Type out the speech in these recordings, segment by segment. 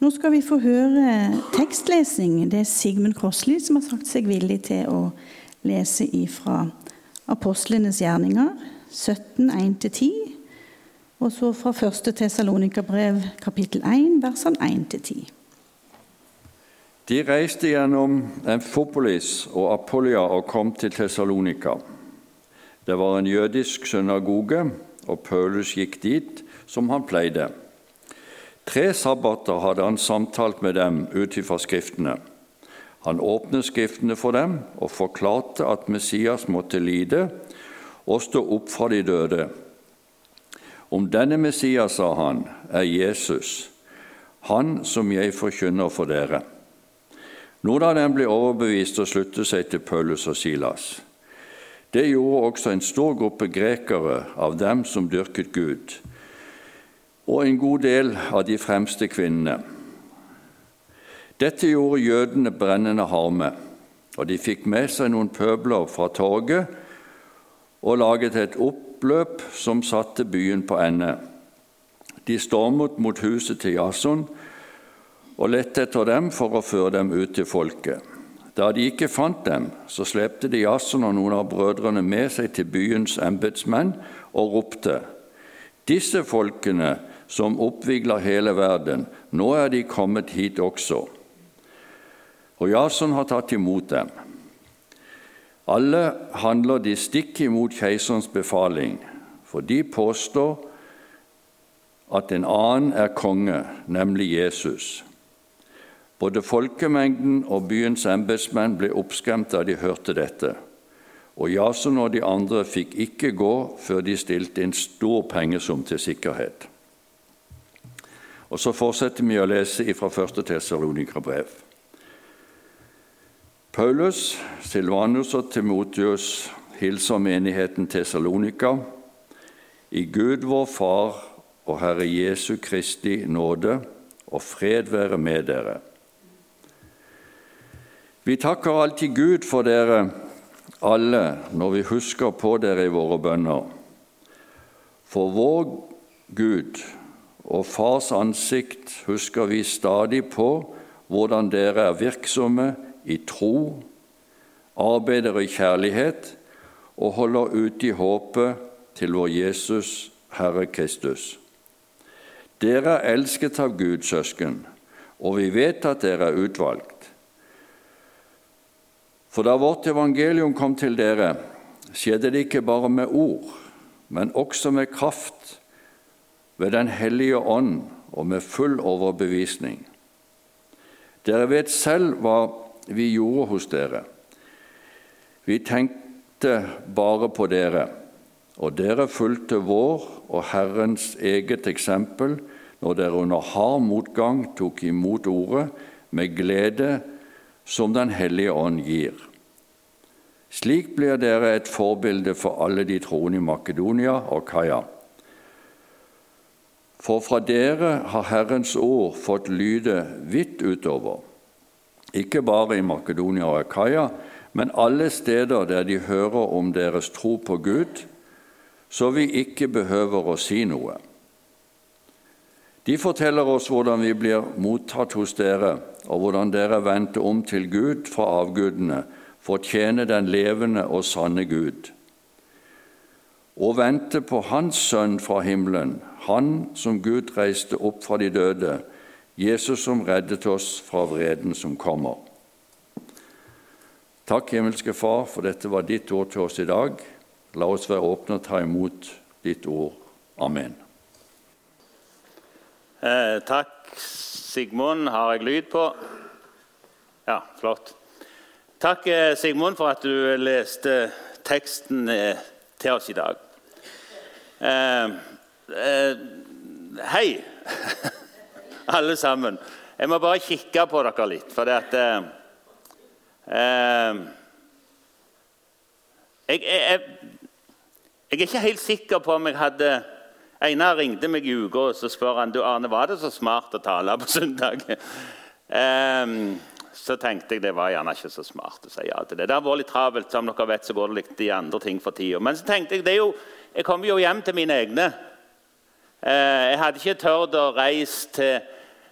Nå skal vi få høre tekstlesing. Det er Sigmund Krossli som har sagt seg villig til å lese ifra apostlenes gjerninger, 17, 1-10. Og så fra 1. Tessalonika-brev, kapittel 1, versene 1-10. De reiste gjennom Amfopolis og Apollia og kom til Tessalonika. Det var en jødisk synagoge, og Paulus gikk dit som han pleide. Tre sabbater hadde han samtalt med dem ut ifra Skriftene. Han åpnet Skriftene for dem og forklarte at Messias måtte lide og stå opp fra de døde. Om denne Messias, sa han, er Jesus, han som jeg forkynner for dere. Noen av dem ble overbevist og sluttet seg til Paulus og Silas. Det gjorde også en stor gruppe grekere av dem som dyrket Gud, og en god del av de fremste kvinnene. Dette gjorde jødene brennende harme, og de fikk med seg noen pøbler fra torget og laget et oppløp som satte byen på ende. De stormet mot huset til Jason og lette etter dem for å føre dem ut til folket. Da de ikke fant dem, så slepte de Jason og noen av brødrene med seg til byens embetsmenn og ropte:" Disse folkene som oppvigler hele verden, nå er de kommet hit også. Og Jason har tatt imot dem. Alle handler de stikk imot keiserens befaling, for de påstår at en annen er konge, nemlig Jesus. Både folkemengden og byens embetsmenn ble oppskremt da de hørte dette. Og Jason og de andre fikk ikke gå før de stilte en stor pengesum til sikkerhet. Og Så fortsetter vi å lese fra 1. Tessalonika-brev. Paulus, Silvanus og Timotius hilser menigheten Tessalonika. I Gud vår Far og Herre Jesu Kristi nåde og fred være med dere. Vi takker alltid Gud for dere alle når vi husker på dere i våre bønner. For vår Gud og Fars ansikt husker vi stadig på hvordan dere er virksomme i tro, arbeider i kjærlighet og holder ut i håpet til vår Jesus, Herre Kristus. Dere er elsket av Gud, søsken, og vi vet at dere er utvalgt. For da vårt evangelium kom til dere, skjedde det ikke bare med ord, men også med kraft, ved Den hellige ånd og med full overbevisning. Dere vet selv hva vi gjorde hos dere. Vi tenkte bare på dere, og dere fulgte vår og Herrens eget eksempel når dere under hard motgang tok imot ordet med glede som Den hellige ånd gir. Slik blir dere et forbilde for alle de troende i Makedonia og Kaia. For fra dere har Herrens ord fått lyde vidt utover, ikke bare i Makedonia og Akaya, men alle steder der de hører om deres tro på Gud, så vi ikke behøver å si noe. De forteller oss hvordan vi blir mottatt hos dere, og hvordan dere vendte om til Gud fra avgudene for å tjene den levende og sanne Gud, og vente på Hans Sønn fra himmelen, Han som Gud reiste opp fra de døde, Jesus som reddet oss fra vreden som kommer. Takk, himmelske Far, for dette var ditt ord til oss i dag. La oss være åpne og ta imot ditt ord. Amen. Eh, takk, Sigmund. Har jeg lyd på? Ja, flott. Takk, eh, Sigmund, for at du leste teksten eh, til oss i dag. Eh, eh, hei, alle sammen. Jeg må bare kikke på dere litt, for det at eh, eh jeg, jeg, jeg, er ikke helt sikker på om jeg hadde Einar ringte meg i uka og så spør han, du Arne, var det så smart å tale på søndag. Eh, så tenkte jeg det var gjerne ikke så smart å si ja til det. Det har vært litt travelt, som dere vet, så går det litt i andre ting for tida. Men så tenkte jeg det er jo, jeg kommer jo hjem til mine egne. Eh, jeg hadde ikke tørt å reise til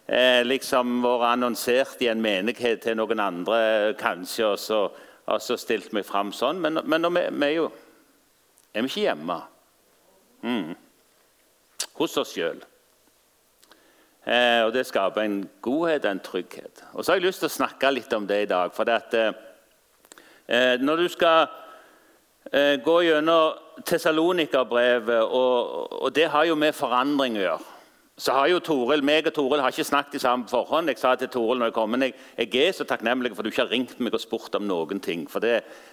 eh, liksom vært annonsert i en menighet til noen andre, kanskje, og så, og så stilt meg fram sånn. Men, men vi, vi, er jo er vi ikke hjemme. Mm. Hos oss sjøl. Eh, og Det skaper en godhet og en trygghet. Og så har jeg lyst til å snakke litt om det i dag. for det at, eh, Når du skal eh, gå gjennom Tessalonikerbrevet, og, og det har jo med forandring å gjøre så har jo Toril, meg og Toril har ikke snakket sammen på forhånd. Jeg sa til Toril når jeg kom, men jeg, jeg er så takknemlig for at du ikke har ringt meg og spurt om noen ting. For det,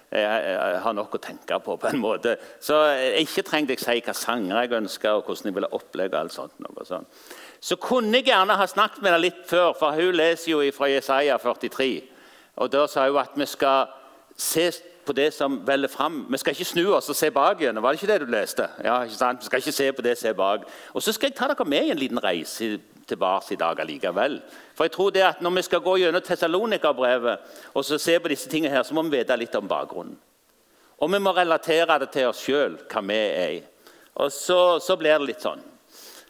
jeg, jeg har nok å tenke på. på en måte. Så jeg ikke trengte jeg si hva sanger jeg ønska, og hvordan jeg ville opplegge. alt sånt. Noe sånt. Så kunne jeg gjerne ha snakket med deg litt før, for hun leser jo fra Jesaja 43. Og Da sa hun at vi skal se på det som veller fram. Vi skal ikke snu oss og se bak igjen. Var det ikke det du leste? Ja, ikke sant? Vi skal ikke se på det, se bak. Og så skal jeg ta dere med i en liten reise tilbake i dag allikevel. For jeg tror det at Når vi skal gå gjennom Tessalonika-brevet og så se på disse tingene her, så må vi vite litt om bakgrunnen. Og vi må relatere det til oss sjøl, hva vi er. Og så, så, blir det litt sånn.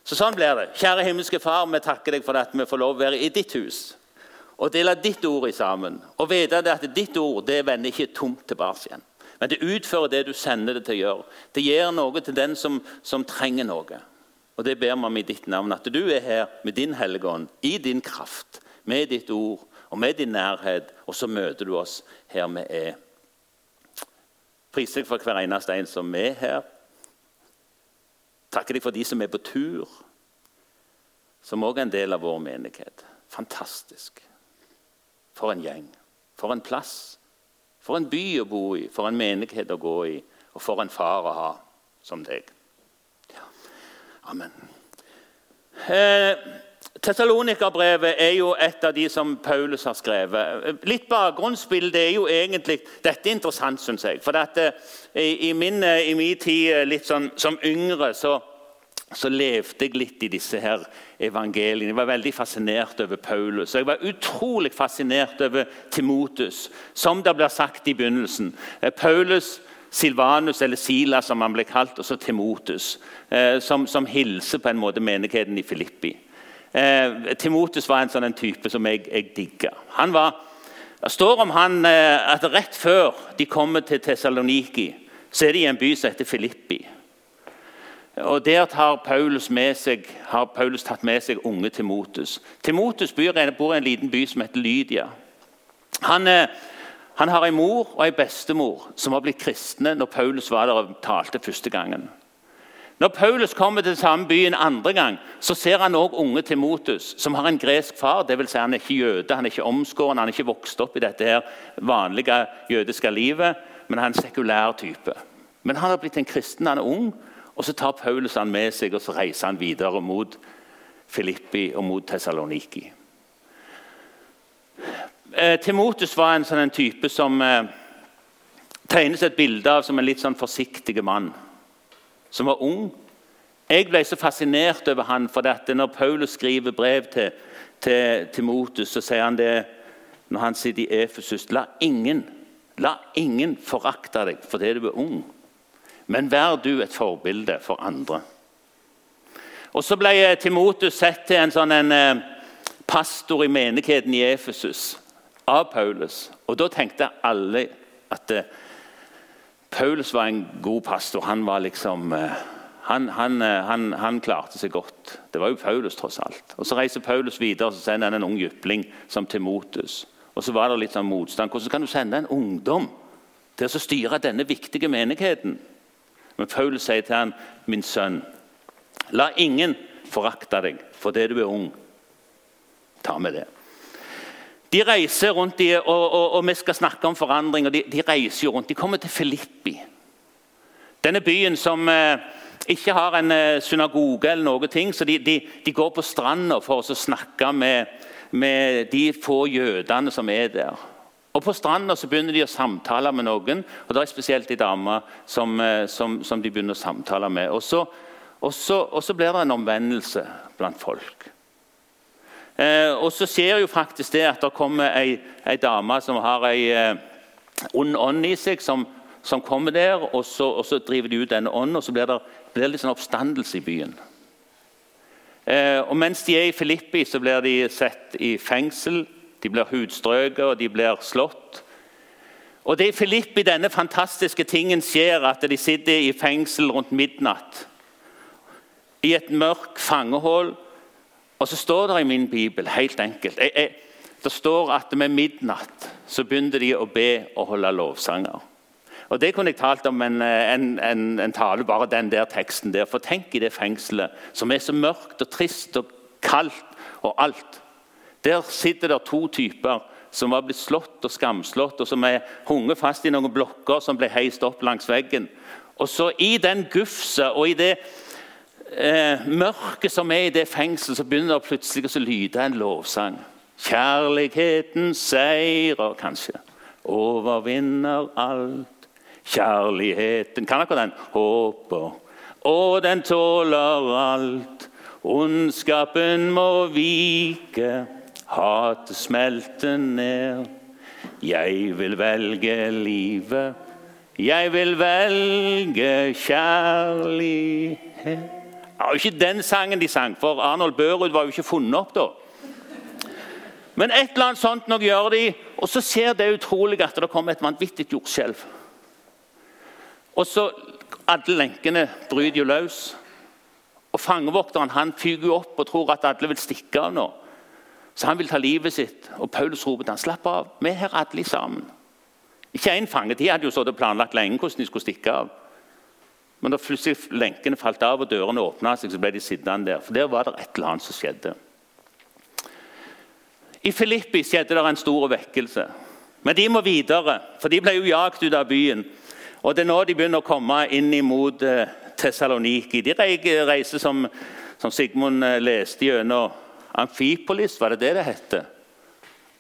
Så sånn blir det. Kjære himmelske Far, vi takker deg for at vi får lov å være i ditt hus og dele ditt ord i sammen. Og vite at ditt ord det vender ikke tomt tilbake igjen. Men det utfører det du sender det til å gjøre. Det gir noe til den som, som trenger noe. Og det ber vi om i ditt navn. At du er her med din Hellige Ånd, i din kraft, med ditt ord og med din nærhet. Og så møter du oss her vi er. Priser deg for hver eneste en som er her. Takker deg for de som er på tur, som òg er en del av vår menighet. Fantastisk. For en gjeng. For en plass. For en by å bo i, for en menighet å gå i, og for en far å ha som deg. Ja. Amen. Eh, Tessalonika-brevet er jo et av de som Paulus har skrevet. Litt bakgrunnsbilde er jo egentlig Dette er interessant, syns jeg. For dette, eh, i, min, eh, i, min, tid eh, litt sånn, som yngre så så levde jeg litt i disse her evangeliene. Jeg var veldig fascinert over Paulus. Og jeg var utrolig fascinert over Timotus, som det blir sagt i begynnelsen. Eh, Paulus, Silvanus, eller Silas som han ble kalt, og så Timotus, eh, som, som hilser på en måte menigheten i Filippi. Eh, Timotus var en sånn type som jeg, jeg digga. Han var, det står om han at rett før de kommer til Tessaloniki, så er de i en by som heter Filippi. Og Der tar Paulus, seg, har Paulus tatt med seg unge Timotus. Timotus bor i en liten by som heter Lydia. Han, eh, han har en mor og en bestemor som har blitt kristne når Paulus var der og talte første gangen. Når Paulus kommer til samme byen andre gang, så ser han også unge Timotus, som har en gresk far. Det vil si Han er ikke jøde, han er ikke omskåren, han er ikke vokst opp i dette her vanlige jødiske livet, men han er en sekulær type. Men han har blitt en kristen, han er ung, og Så tar Paulus han med seg og så reiser han videre mot Filippi og mot Tessaloniki. Eh, Timotus var en sånn en type som eh, tegnes et bilde av som en litt sånn forsiktig mann. Som var ung. Jeg ble så fascinert over han, for dette. Når Paulus skriver brev til, til Timotus, så sier han det når han sitter i Efesus. La ingen, la ingen forakte deg fordi du er ung. Men vær du et forbilde for andre. Og Så ble Timotus sett til en sånn en, eh, pastor i menigheten i Efesus av Paulus. Og Da tenkte alle at eh, Paulus var en god pastor. Han var liksom eh, han, han, han, han, klarte seg godt. Det var jo Paulus, tross alt. Og Så reiser Paulus videre og sender han en ung jypling som Timotus. Og så var det litt sånn motstand. Hvordan kan du sende en ungdom til å styre denne viktige menigheten? Men Paul sier til han, 'Min sønn, la ingen forakte deg fordi du er ung.' Ta med det. De reiser rundt, de, og, og, og, vi skal snakke om forandring. og de, de, reiser jo rundt. De kommer til Filippi. Denne byen som eh, ikke har en eh, synagoge, eller noe ting, så de, de, de går på stranda for å snakke med, med de få jødene som er der. Og På stranda begynner de å samtale med noen, og det er spesielt de damer som, eh, som, som, de begynner å samtale med. Og så, og, så, og så, blir det en omvendelse blant folk. Eh, og så skjer jo faktisk det at det kommer ei, ei dame som har ei eh, ond ånd i seg, som, som kommer der, og så, og så, driver de ut denne ånden, og så blir det, blir det litt sånn oppstandelse i byen. Eh, og Mens de er i Filippi, så blir de satt i fengsel. De blir hudstrøket, og de blir slått. Og Det er Filippi denne fantastiske tingen skjer, at de sitter i fengsel rundt midnatt. I et mørkt fangehull. Og så står det i min bibel, helt enkelt jeg, jeg, Det står at med midnatt så begynte de å be og holde lovsanger. Og Det kunne jeg talt om en, en, en, en, tale, bare den der teksten der. For tenk i det fengselet, som er så mørkt og trist og kaldt og alt. Der sitter det to typer som var blitt slått og skamslått, og som er hunget fast i noen blokker som ble heist opp langs veggen. Og så I den gufset og i det eh, mørket som er i det fengselet, så begynner det plutselig å lyde en lovsang. Kjærligheten seirer, kanskje, overvinner alt. Kjærligheten Kan dere den? Håper, og den tåler alt. Ondskapen må vike, hatet smelte ned. Jeg vil velge livet, jeg vil velge kjærlighet. Det var jo ikke den sangen de sang, for Arnold Børud var jo ikke funnet opp da. Men et eller annet sånt nok gjør de, og så ser det utrolig at det kommer et vanvittig jordskjelv. Og så Alle lenkene bryter jo løs. Og Fangevokteren han fyker jo opp og tror at alle vil stikke av nå. Så han vil ta livet sitt. Og Paulus roper til han, slapp av, vi er her alle sammen. Ikke én fange. De hadde jo så planlagt lenge hvordan de skulle stikke av. Men da plutselig lenkene falt av og dørene åpna seg, så ble de sittende der. For der var det et eller annet som skjedde. I Filippi skjedde det en stor vekkelse. Men de må videre, for de ble jo jagt ut av byen. Og Det er nå de begynner å komme inn mot eh, Tessaloniki. De reiser som, som Sigmund eh, leste gjennom Amfipolis, var det det det heter?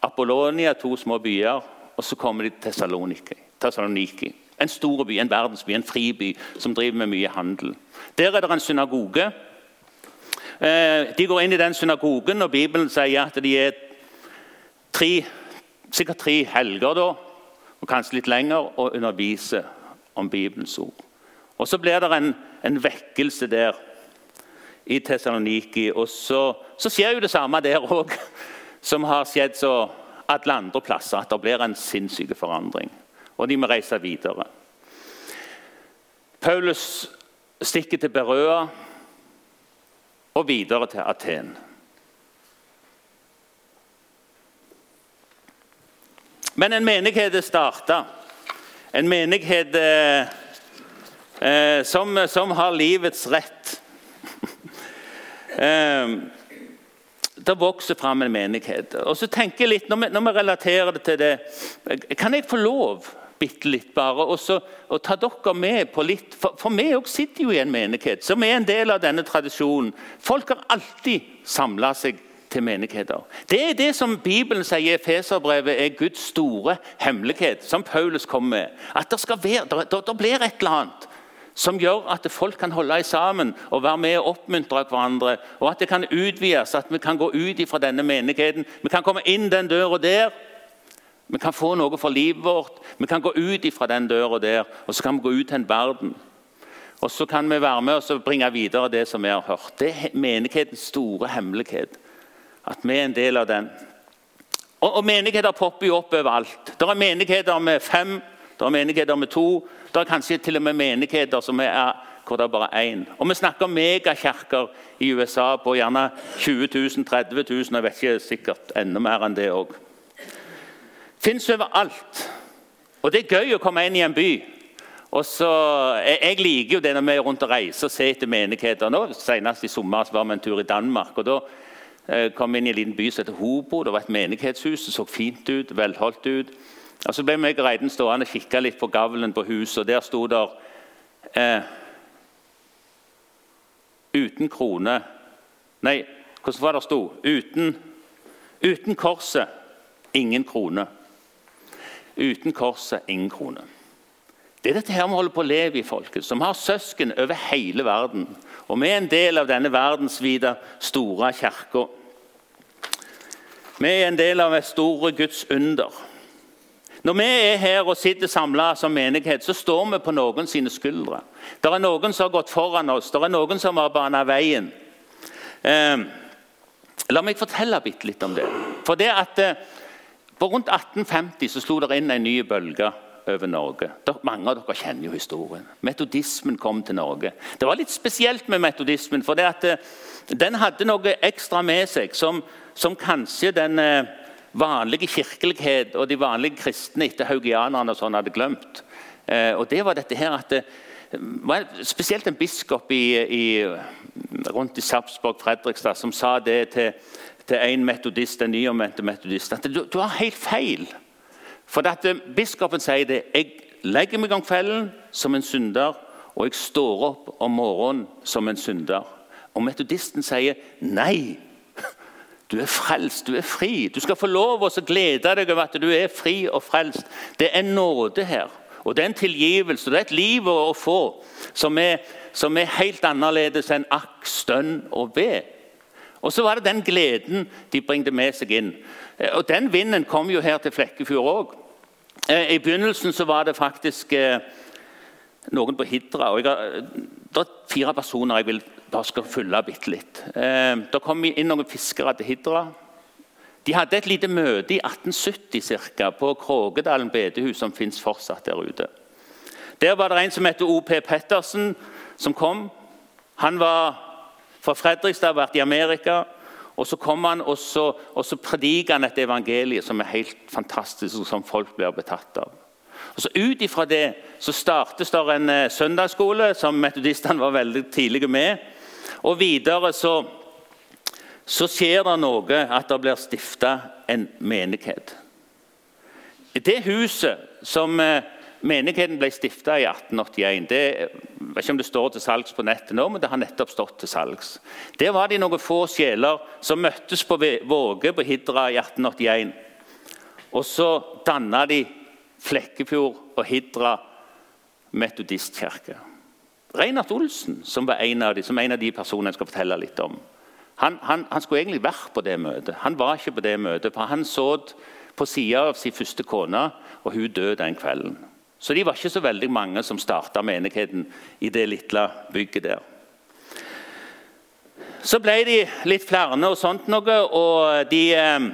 Apollonia, to små byer. Og så kommer de til Tessaloniki. En stor by, en verdensby, en friby som driver med mye handel. Der er det en synagoge. Eh, de går inn i den synagogen, og Bibelen sier at de er tre, sikkert tre helger da, og kanskje litt lenger, og underviser om Bibelens ord. Og Så blir det en, en vekkelse der i Tessaloniki. Og så, så, skjer jo det samme der òg, som har skjedd så alle andre plasser. At det blir en sinnssyk forandring. Og de må reise videre. Paulus stikker til Berøa og videre til Aten. Men en menighet er starta. En menighet eh, eh, som, som, har livets rett. Eh, det vokser fram en menighet. Og så tenker jeg litt, når vi, når vi, relaterer det til det Kan jeg få lov bitte litt bare, Og ta dere med på litt For, for vi òg sitter jo i en menighet som er en del av denne tradisjonen. Folk har alltid samla seg til menigheter. Det er det som Bibelen sier i Efeserbrevet er Guds store hemmelighet, som Paulus kom med. At det, skal være, der, det blir et eller annet som gjør at folk kan holde sammen og være med og oppmuntre hverandre. Og at det kan utvides, at vi kan gå ut fra denne menigheten. Vi kan komme inn den døra der. Vi kan få noe for livet vårt. Vi kan gå ut fra den døra der, og så kan vi gå ut til en verden. Og så kan vi være med og bringe videre det som vi har hørt. Det er menighetens store hemmelighet. At vi er en del av den. Og, og Menigheter popper jo opp overalt. Det er menigheter med fem, det er menigheter med to. Det er kanskje til og med menigheter som er, hvor det er bare én. Og Vi snakker om megakirker i USA på gjerne 20 000, 30 000, jeg vet ikke sikkert enda mer enn det òg. Fins overalt. Og det er gøy å komme inn i en by. Og så, jeg, jeg, liker jo det når vi er rundt og reiser og ser etter menigheter. Nå, Senest i sommer var vi en tur i Danmark. og da eh, kom inn i en liten by som heter Hobo. Det var et menighetshus. Det så fint ut, velholdt ut. Og Så ble meg og Reiden stående og kikke litt på gavlen på huset, og der sto det eh, Uten krone Nei, hvordan var det sto? Uten, uten korset, ingen krone. Uten korset, ingen krone. Det er dette her vi holder på å leve i, folket, som har søsken over hele verden. Og vi er en del av denne verdensvide, store kirka. Vi er en del av et store Guds under. Når vi er her og sitter samla som menighet, så står vi på noen sine skuldre. Det er noen som har gått foran oss, det er noen som har bana veien. Eh, la meg fortelle bitte litt om det. For det at eh, På rundt 1850 så slo det inn en ny bølge over Norge. Mange av dere kjenner jo historien. Metodismen kom til Norge. Det var litt spesielt med metodismen, for det at eh, den hadde noe ekstra med seg som, som kanskje den eh, vanlige kirkelighet og de vanlige kristne etter haugianerne og sånn hadde glemt. Eh, og det var dette her at det var spesielt en biskop i, i, rundt i Sarpsborg, Fredrikstad, som sa det til, til en metodist, en nyomvendt metodist, at du, du har helt feil. For at Biskopen sier det. Jeg legger meg om kvelden som en synder, og jeg står opp om morgenen som en synder. Og metodisten sier nei. Du er frelst, du er fri. Du skal få lov å glede deg over at du er fri og frelst. Det er nåde her. Og det er en tilgivelse. Det er et liv å få som er, som er helt annerledes enn akk, stønn og be. Og så var det den gleden de bringte med seg inn. Eh, og Den vinden kom jo her til Flekkefjord òg. Eh, I begynnelsen så var det faktisk eh, noen på Hidra. og har, Det er fire personer jeg vil bare skal følge bitte litt. Det kom inn noen fiskere til Hidra. De hadde et lite møte i 1870 cirka, på Krogedalen bedehus, som fins fortsatt der ute. Der var det en som heter O.P. Pettersen, som kom. Han var fra Fredrikstad, vært i Amerika. Og så kom han og så, og så prediker han et evangelie som er helt fantastisk, som folk blir betatt av. Og så Ut ifra det så startes det en eh, søndagsskole, som metodistene var veldig tidlige med. Og videre så, så skjer det noe at det blir stifta en menighet. Det huset som eh, Menigheten ble stifta i 1881. Det, jeg vet ikke om det står til salgs på nettet nå, men det har nettopp stått til salgs. Der var de noen få sjeler som møttes på Våge på Hidra i 1881. Og så danna de Flekkefjord og Hidra metodistkirke. Reinhard Olsen, som var en av de, som en av de personene jeg skal fortelle litt om, han, han, han, skulle egentlig vært på det møtet. Han var ikke på det møtet, for han så på sida av sin første kone, og hun døde den kvelden. Så de var ikke så veldig mange som starta menigheten i det lille bygget der. Så ble de litt flere, og sånt noe, og de eh,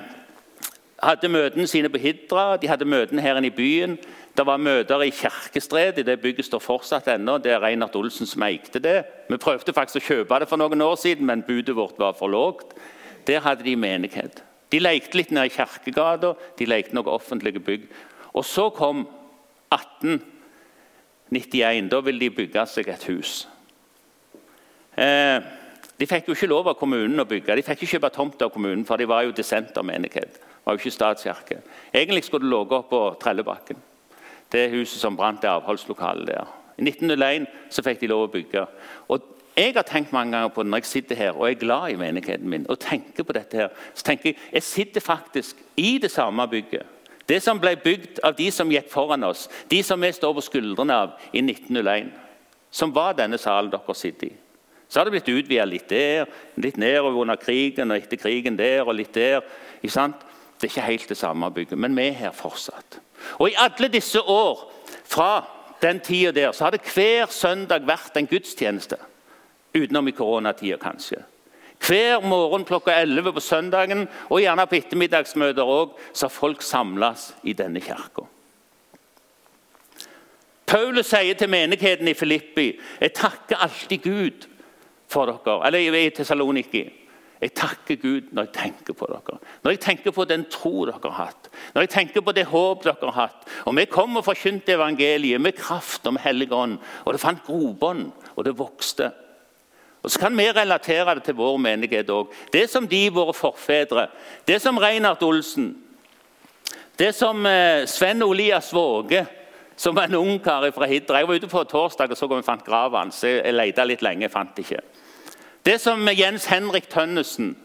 hadde møtene sine på Hidra, de hadde møtene her inne i byen. Det var møter i Kjerkestred, det bygget står fortsatt ennå. Det er Reinhard Olsen som eide det. Vi prøvde faktisk å kjøpe det for noen år siden, men budet vårt var for lågt. Der hadde de menighet. De lekte litt nede i Kjerkegata, de lekte noen offentlige bygg. Og så kom 1891. Da ville de bygge seg et hus. Eh, de fikk jo ikke lov av kommunen å bygge. De fikk ikke kjøpe tomt av kommunen, for de var jo dissentermenighet. var jo ikke statskirke. Egentlig skulle det ligget på Trellebakken. Det huset som brant, det avholdslokalet der. I 1901 så fikk de lov å bygge. Og jeg har tenkt mange ganger på det når jeg sitter her og er glad i menigheten min. og tenker på dette her, så tenker Jeg jeg sitter faktisk i det samme bygget det som ble bygd av de som gikk foran oss, de som vi står på skuldrene av i 1901, som var denne salen dere sitter i. Så har det blitt utvidet litt der, litt nedover under krigen og etter krigen der og litt der. Det er ikke helt det samme bygget, men vi er her fortsatt. Og I alle disse år fra den tida der så har det hver søndag vært en gudstjeneste. Utenom i koronatida, kanskje. Hver morgen klokka 11 på søndagen og gjerne på ettermiddagsmøter òg, så har folk samles i denne kirka. Paulus sier til menigheten i Filippi jeg takker alltid Gud for dere. Eller i Tessaloniki. Jeg takker Gud når jeg tenker på dere. Når jeg tenker på den tro dere har hatt. Når jeg tenker på det håp dere har hatt. Og Vi kom og forkynte evangeliet med kraft om Hellig ånd. Og det fant grobånd, og det vokste. Og Så kan vi relatere det til vår menighet òg. Det som de, våre forfedre, det som Reinhard Olsen, det som eh, Sven Olias Våge, som var en ungkar fra Hidra Jeg var ute på torsdag og så om jeg fant grava hans. Jeg leita litt lenge, jeg fant ikke. Det som Jens Henrik Tønnesen,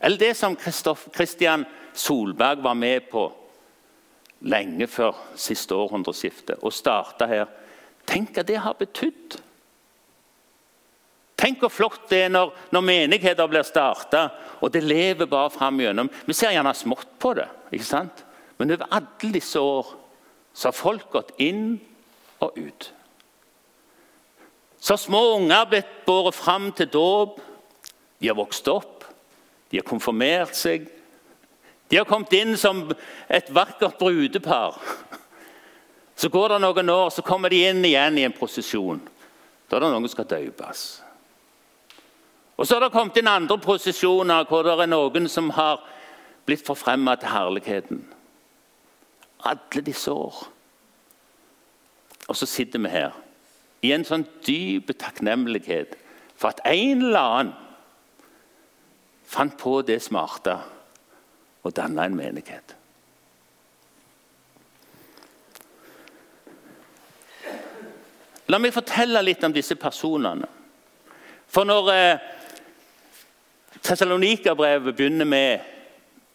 eller det som Kristian Solberg var med på lenge før siste århundreskifte, og starta her Tenk at det har betydd Tenk hvor flott det er når, når menigheter blir starta, og det lever bare fram gjennom. Vi ser gjerne smått på det, ikke sant? men over alle disse år så har folk gått inn og ut. Så har små unger blitt båret fram til dåp. De har vokst opp. De har konfirmert seg. De har kommet inn som et vakkert brudepar. Så går det noen år, så kommer de inn igjen i en prosesjon. Da er det noen som skal døpes. Og Så har det kommet inn andre prosesjoner hvor det er noen som har blitt forfremma til herligheten. Alle disse år. Og så sitter vi her i en sånn dyp takknemlighet for at en eller annen fant på det smarte og danna en menighet. La meg fortelle litt om disse personene. For når eh, Tessalonika-brevet begynner med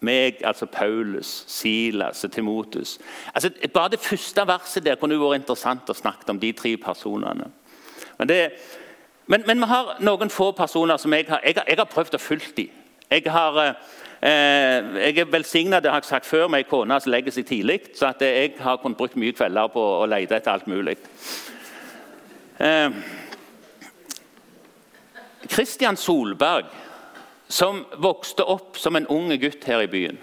meg, altså Paulus, Silas og Timotus altså, Bare det første verset der kunne vært interessant å snakke om de tre personene. Men, det, men, men, vi har noen få personer som jeg har, jeg jeg har prøvd å følge dem. Jeg, har, eh, jeg er velsigna det har jeg sagt før, med ei kone som legger seg tidlig. Så jeg har kunnet brukt mye kvelder på å lete etter alt mulig. Eh, Kristian Solberg, som vokste opp som en ung gutt her i byen.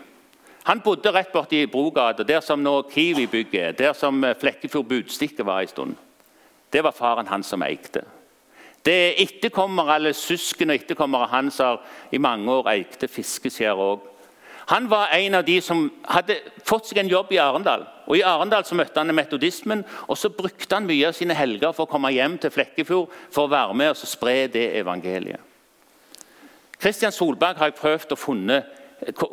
Han bodde rett borti Brogata, der som nå Kiwi-bygget er, der som Flekkefjord Budstikke var en stund. Det var faren hans som eikte. Det er etterkommere eller søsken og etterkommere hans har i mange år eikte fiskeskjær òg. Han var en av de som hadde fått seg en jobb i Arendal. Og I Arendal så møtte han metodismen, og så brukte han mye av sine helger for å komme hjem til Flekkefjord for å være med og spre det evangeliet. Kristian Solberg har jeg prøvd å finne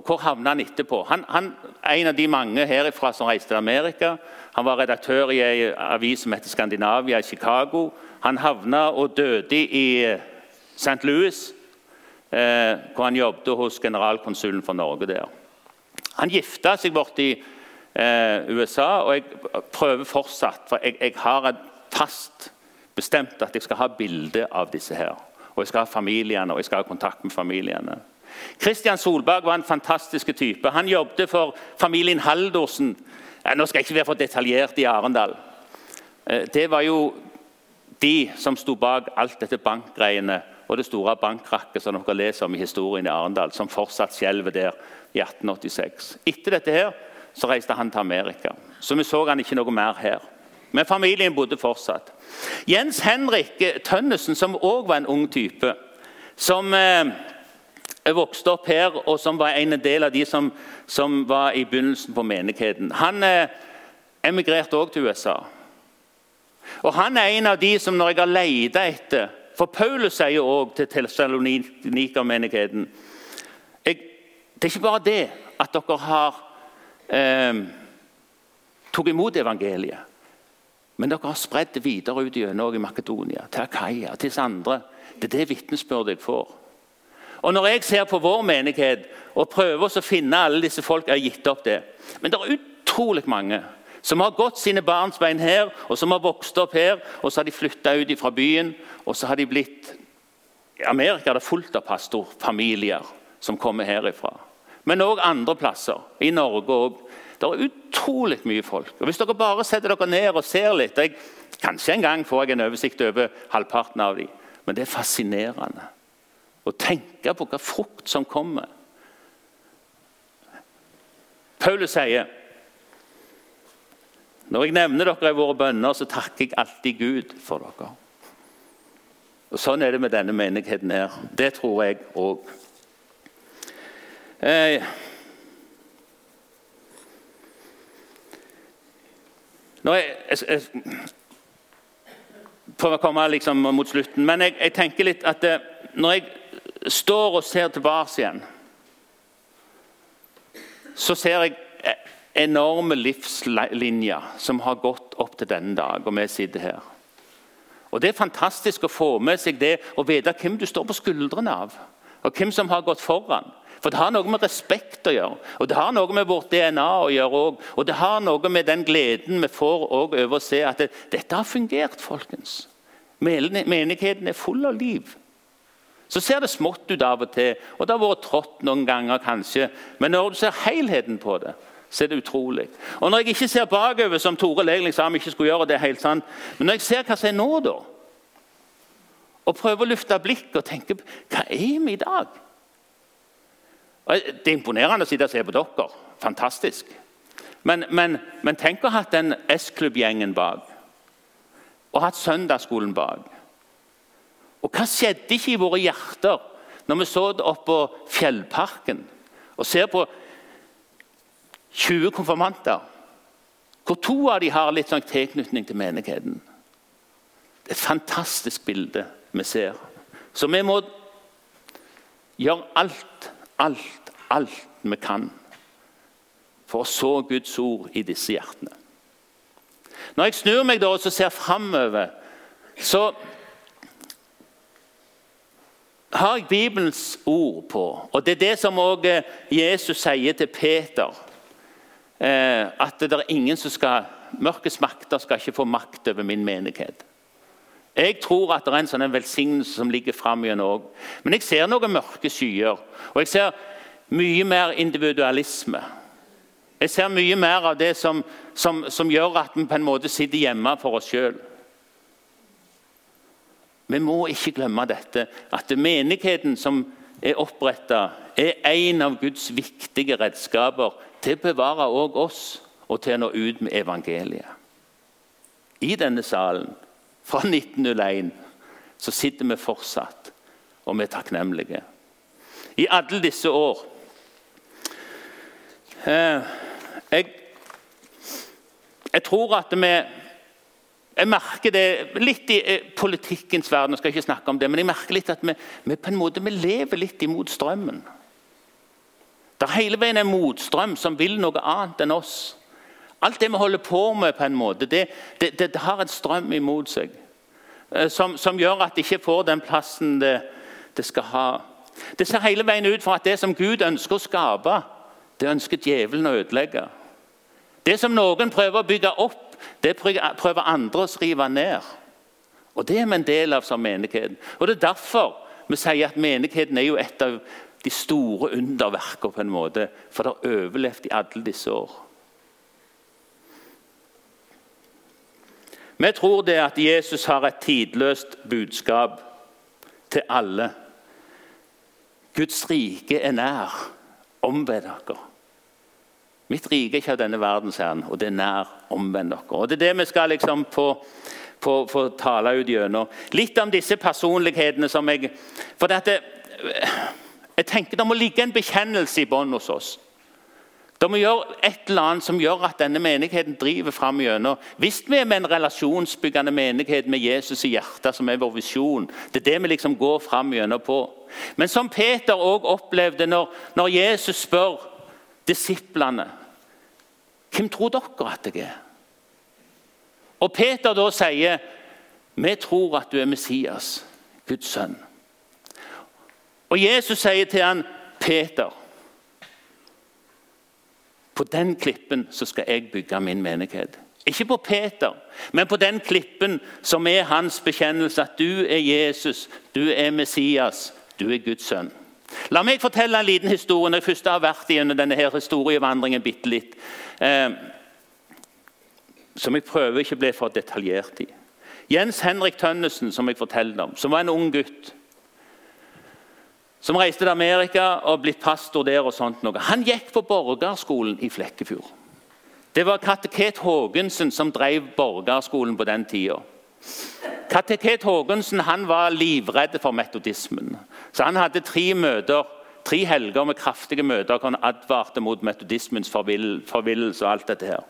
hvor havna han etterpå? Han, han en av de mange herifra som reiste til Amerika. Han var redaktør i ei avis som heter Skandinavia i Chicago. Han havna og døde i St. Louis eh, hvor han jobbet hos generalkonsulen for Norge der. Han gifta seg borti eh, USA, og jeg prøver fortsatt, for jeg, jeg har fast bestemt at jeg skal ha bilde av disse her. Og jeg skal ha familiene, og jeg skal ha kontakt med familiene. Kristian Solberg var en fantastisk type. Han jobbet for familien Haldorsen. Nå skal jeg ikke være for detaljert i Arendal. Eh, det var jo de som sto bak alt dette bankgreiene og det store bankkrakket som dere leser om i historien i Arendal, som fortsatt skjelver der i 1886. Etter dette her, så reiste han til Amerika, så vi så han ikke noe mer her. Men familien bodde fortsatt. Jens Henrik Tønnesen, som òg var en ung type, som eh, vokste opp her, og som var en del av de som, som var i begynnelsen på menigheten, han eh, emigrerte òg til USA. Og Han er en av de som når jeg har leita etter for Paulus sier òg til Tessalonika-menigheten Det er ikke bare det at dere har eh, tok imot evangeliet, men dere har spredd det videre ut gjennom i Makedonia, til Akaya, til andre. Det er det vitnesbyrdet jeg får. Og Når jeg ser på vår menighet og prøver å finne alle disse folk, jeg har gitt opp det. Men det er utrolig mange som har gått sine barns bein her, og som har vokst opp her. og Så har de flytta ut fra byen, og så har de blitt I Amerika er det fullt av pastorfamilier som kommer herifra. Men òg andre plasser. I Norge òg. Det er utrolig mye folk. Og Hvis dere bare setter dere ned og ser litt jeg, Kanskje en gang får jeg en oversikt over halvparten av dem. Men det er fascinerende å tenke på hva frukt som kommer. Paulus sier når jeg nevner dere i våre bønner, så takker jeg alltid Gud for dere. Og Sånn er det med denne menigheten her. Det tror jeg òg. Eh, når jeg, jeg, prøver å komme liksom mot slutten, men jeg, jeg tenker litt at det, eh, når jeg står og ser tilbake igjen, så ser jeg enorme livslinjer som har gått opp til denne dag, og vi sitter her. Og Det er fantastisk å få med seg det og vite hvem du står på skuldrene av. Og hvem som har gått foran. For Det har noe med respekt å gjøre, og det har noe med vårt DNA å gjøre òg. Og det har noe med den gleden vi får over å se at det, dette har fungert. folkens. Menigheten er full av liv. Så ser det smått ut av og til, og det har vært trått noen ganger kanskje. Men når du ser helheten på det, så er det utrolig. Og Når jeg ikke ser bakover, som Tore egentlig sa vi ikke skulle gjøre, det er helt sant, men når jeg ser hva som er nå, da, og prøver å løfte blikket og tenke hva er vi i dag? Det er imponerende å sitte og se på dere. Fantastisk. Men, men, men tenk å ha hatt den S-klubbgjengen bak. Og hatt søndagsskolen bak. Og hva skjedde ikke i våre hjerter når vi så det oppe på Fjellparken og ser på 20 konfirmanter, hvor to av dem har litt sånn tilknytning til menigheten? Det er et fantastisk bilde vi ser. Så vi må gjøre alt, alt, alt vi kan for å så Guds ord i disse hjertene. Når jeg snur meg da og ser framover, så har jeg Bibelens ord på. Og Det er det som også Jesus sier til Peter. Eh, at det er ingen som skal, Mørkets makter skal ikke få makt over min menighet. Jeg tror at det er en sånn velsignelse som ligger fram igjen òg. Men jeg ser noen mørke skyer. Og jeg ser mye mer individualisme. Jeg ser mye mer av det som, som, som gjør at vi på en måte sitter hjemme for oss sjøl. Vi må ikke glemme dette, at menigheten som er oppretta, er en av Guds viktige redskaper til å bevare òg oss og til å nå ut med evangeliet. I denne salen fra 1901 så sitter vi fortsatt, og vi er takknemlige. I alle disse år eh, jeg, jeg tror at vi jeg merker det litt i eh, politikkens verden, jeg skal ikke snakke om det, men jeg merker litt at vi, vi på en måte lever litt imot strømmen. Det er hele veien en motstrøm som vil noe annet enn oss. Alt det vi holder på med, på en måte, det, det, det, har en strøm imot seg. Eh, som, som, gjør at det ikke får den plassen det, det skal ha. Det ser hele veien ut for at det som Gud ønsker å skape, det ønsker djevelen å ødelegge. Det som noen prøver å bygge opp, det prøver andre å rive ned. Og Det er vi en del av som menighet. Og Det er derfor vi sier at menigheten er jo et av de store underverkene, på en måte, for det har overlevd i alle disse år. Vi tror det at Jesus har et tidløst budskap til alle. Guds rike er nær. Omvend dere. Mitt rike er ikke av denne verdens herren, og det er nær. Omvend dere. Og Det er det vi skal liksom få, få, få tale ut gjennom. Litt om disse personlighetene som jeg For dette, jeg tenker Det må ligge en bekjennelse i bånn hos oss. Det må gjøre et eller annet som gjør at denne menigheten driver fram gjennom. Hvis vi er med en relasjonsbyggende menighet med Jesus i hjertet, som er vår visjon, det er det vi liksom går fram gjennom på. Men som Peter også opplevde når, når Jesus spør disiplene hvem tror dere at jeg er? Og Peter da sier, 'Vi tror at du er Messias, Guds sønn'. Og Jesus sier til han, 'Peter, på den klippen så skal jeg bygge min menighet.' Ikke på Peter, men på den klippen som er hans bekjennelse at du er Jesus, du er Messias, du er Guds sønn. La meg fortelle en liten historie når jeg først har vært gjennom denne her historievandringen bitte litt. Eh, som jeg prøver ikke å bli for detaljert i. Jens Henrik Tønnesen, som jeg forteller om, som var en ung gutt. Som reiste til Amerika og blitt pastor der. og sånt noe. Han gikk på borgerskolen i Flekkefjord. Det var kateket Haagensen som drev borgerskolen på den tida. Kateket Haagensen var livredd for metodismen. Så Han hadde tre møter, tre helger med kraftige møter hvor han advarte mot metodismens forvillelse. og alt dette her.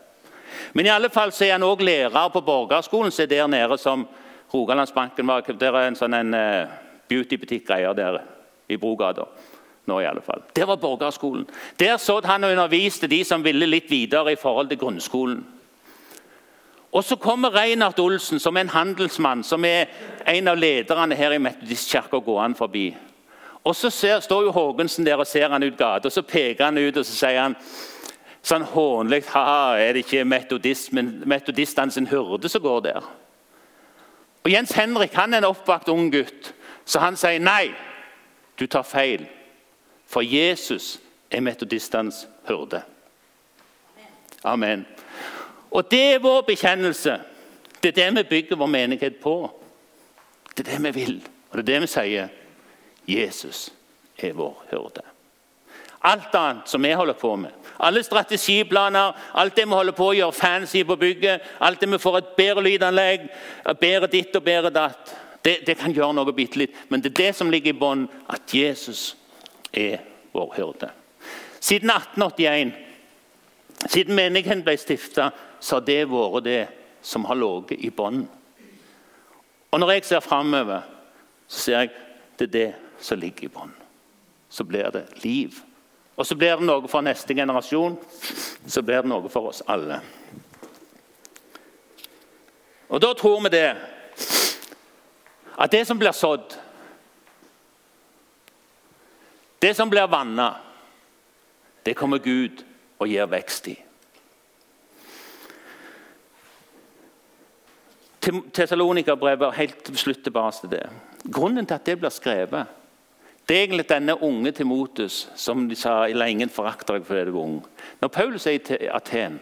Men i alle fall så er han òg lærer på borgerskolen som er der nede som Rogalandsbanken var. Der er en sånn en uh, beautybutikk-greier der i Brogata. Nå i alle fall. Der var borgerskolen. Der så han og underviste de som ville litt videre i forhold til grunnskolen. Og Så kommer Reinhard Olsen, som er en handelsmann, som er en av lederne her i Metodistkirka, gående forbi. Og Så ser, står jo Haagensen der og ser han ut gata, og så peker han ut og så sier han sånn hånlig Er det ikke metodistene sin hyrde som går der? Og Jens Henrik han er en oppvakt ung gutt, så han sier nei, du tar feil. For Jesus er metodistenes hyrde. Amen. Og det er vår bekjennelse. Det er det vi bygger vår menighet på. Det er det vi vil, og det er det vi sier. Jesus er vår hyrde. Alt annet som vi holder på med. Alle strategiplaner, alt det vi holder på å gjøre fancy på bygget, alt det vi får et bedre lydanlegg, bedre ditt og bedre datt, det, det kan gjøre noe bitte litt. Men det er det som ligger i bånn, at Jesus er vår hyrde. Siden 1881, siden menigheten ble stifta, så har det vært det som har ligget i bånn. Og når jeg ser framover, så ser jeg det er det som ligger i bånn. Så blir det liv. Og så blir det noe for neste generasjon. Så blir det noe for oss alle. Og da tror vi det at det som blir sådd, det som blir vanna, det kommer Gud og gir vekst i. Tessalonikerbrevet helt til slutt tilbake til det. Grunnen til at det blir skrevet, det er egentlig denne unge Timotus som de sa la ingen forakter deg fordi du er ung. Når Paulus er i Aten,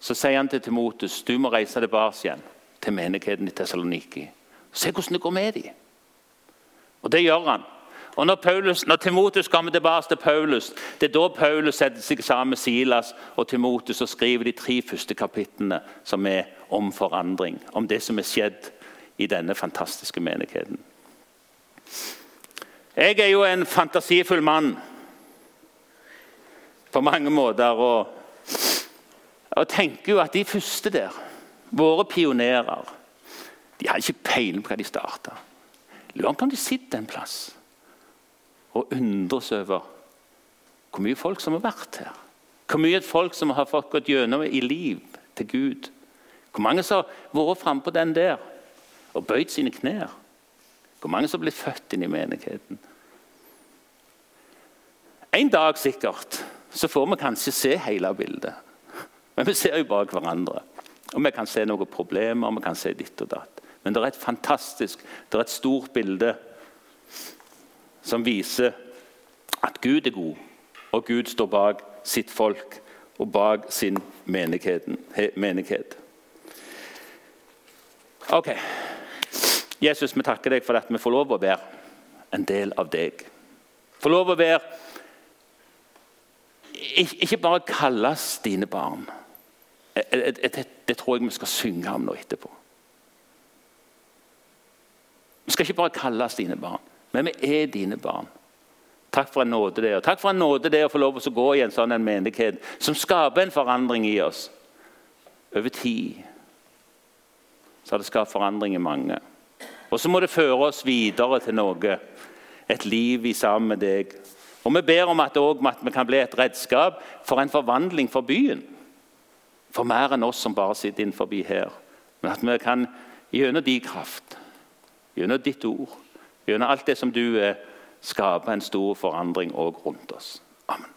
så sier han til Timotus du må reise tilbake igjen til menigheten i Tessaloniki. Se hvordan det går med dem. Og det gjør han. Og Når, når Timotus kommer tilbake til Paulus, det er da Paulus setter seg sammen med Silas og Timotus og skriver de tre første kapitlene som er om forandring. Om det som er skjedd i denne fantastiske menigheten. Jeg er jo en fantasifull mann på mange måter. Og, og tenker jo at de første der, våre pionerer, de hadde ikke peiling på hva de starta. Lurer på om de sitter en plass og undres over hvor mye folk som har vært her. Hvor mye folk som har fått gått gjennom i liv til Gud. Hvor mange som har vært frampå den der og bøyd sine knær. Hvor mange som har blitt født inn i menigheten. En dag sikkert så får vi kanskje se hele bildet. Men vi ser jo bare hverandre. Og Vi kan se noen problemer, og vi kan se ditt og datt. Men det er et fantastisk, det er et stort bilde som viser at Gud er god, og Gud står bak sitt folk og bak sin menighet. Ok. Jesus, vi takker deg for at vi får lov å være en del av deg. Få lov å være Ikke bare kalles dine barn. Det tror jeg vi skal synge om nå etterpå. Vi skal ikke bare kalles dine barn, men vi er dine barn. Takk for en nåde det. Og takk for en nåde det å få lov til å gå i en sånn en menighet som skaper en forandring i oss. Over tid så har det skapt forandring i mange. Og så må det føre oss videre til noe. Et liv i sammen med deg. Og Vi ber om at, at vi kan bli et redskap for en forvandling for byen. For mer enn oss som bare sitter innenfor her. Men at vi kan gjennom de kraft gjennom ditt ord, gjennom alt det som du skaper en stor forandring òg rundt oss. Amen.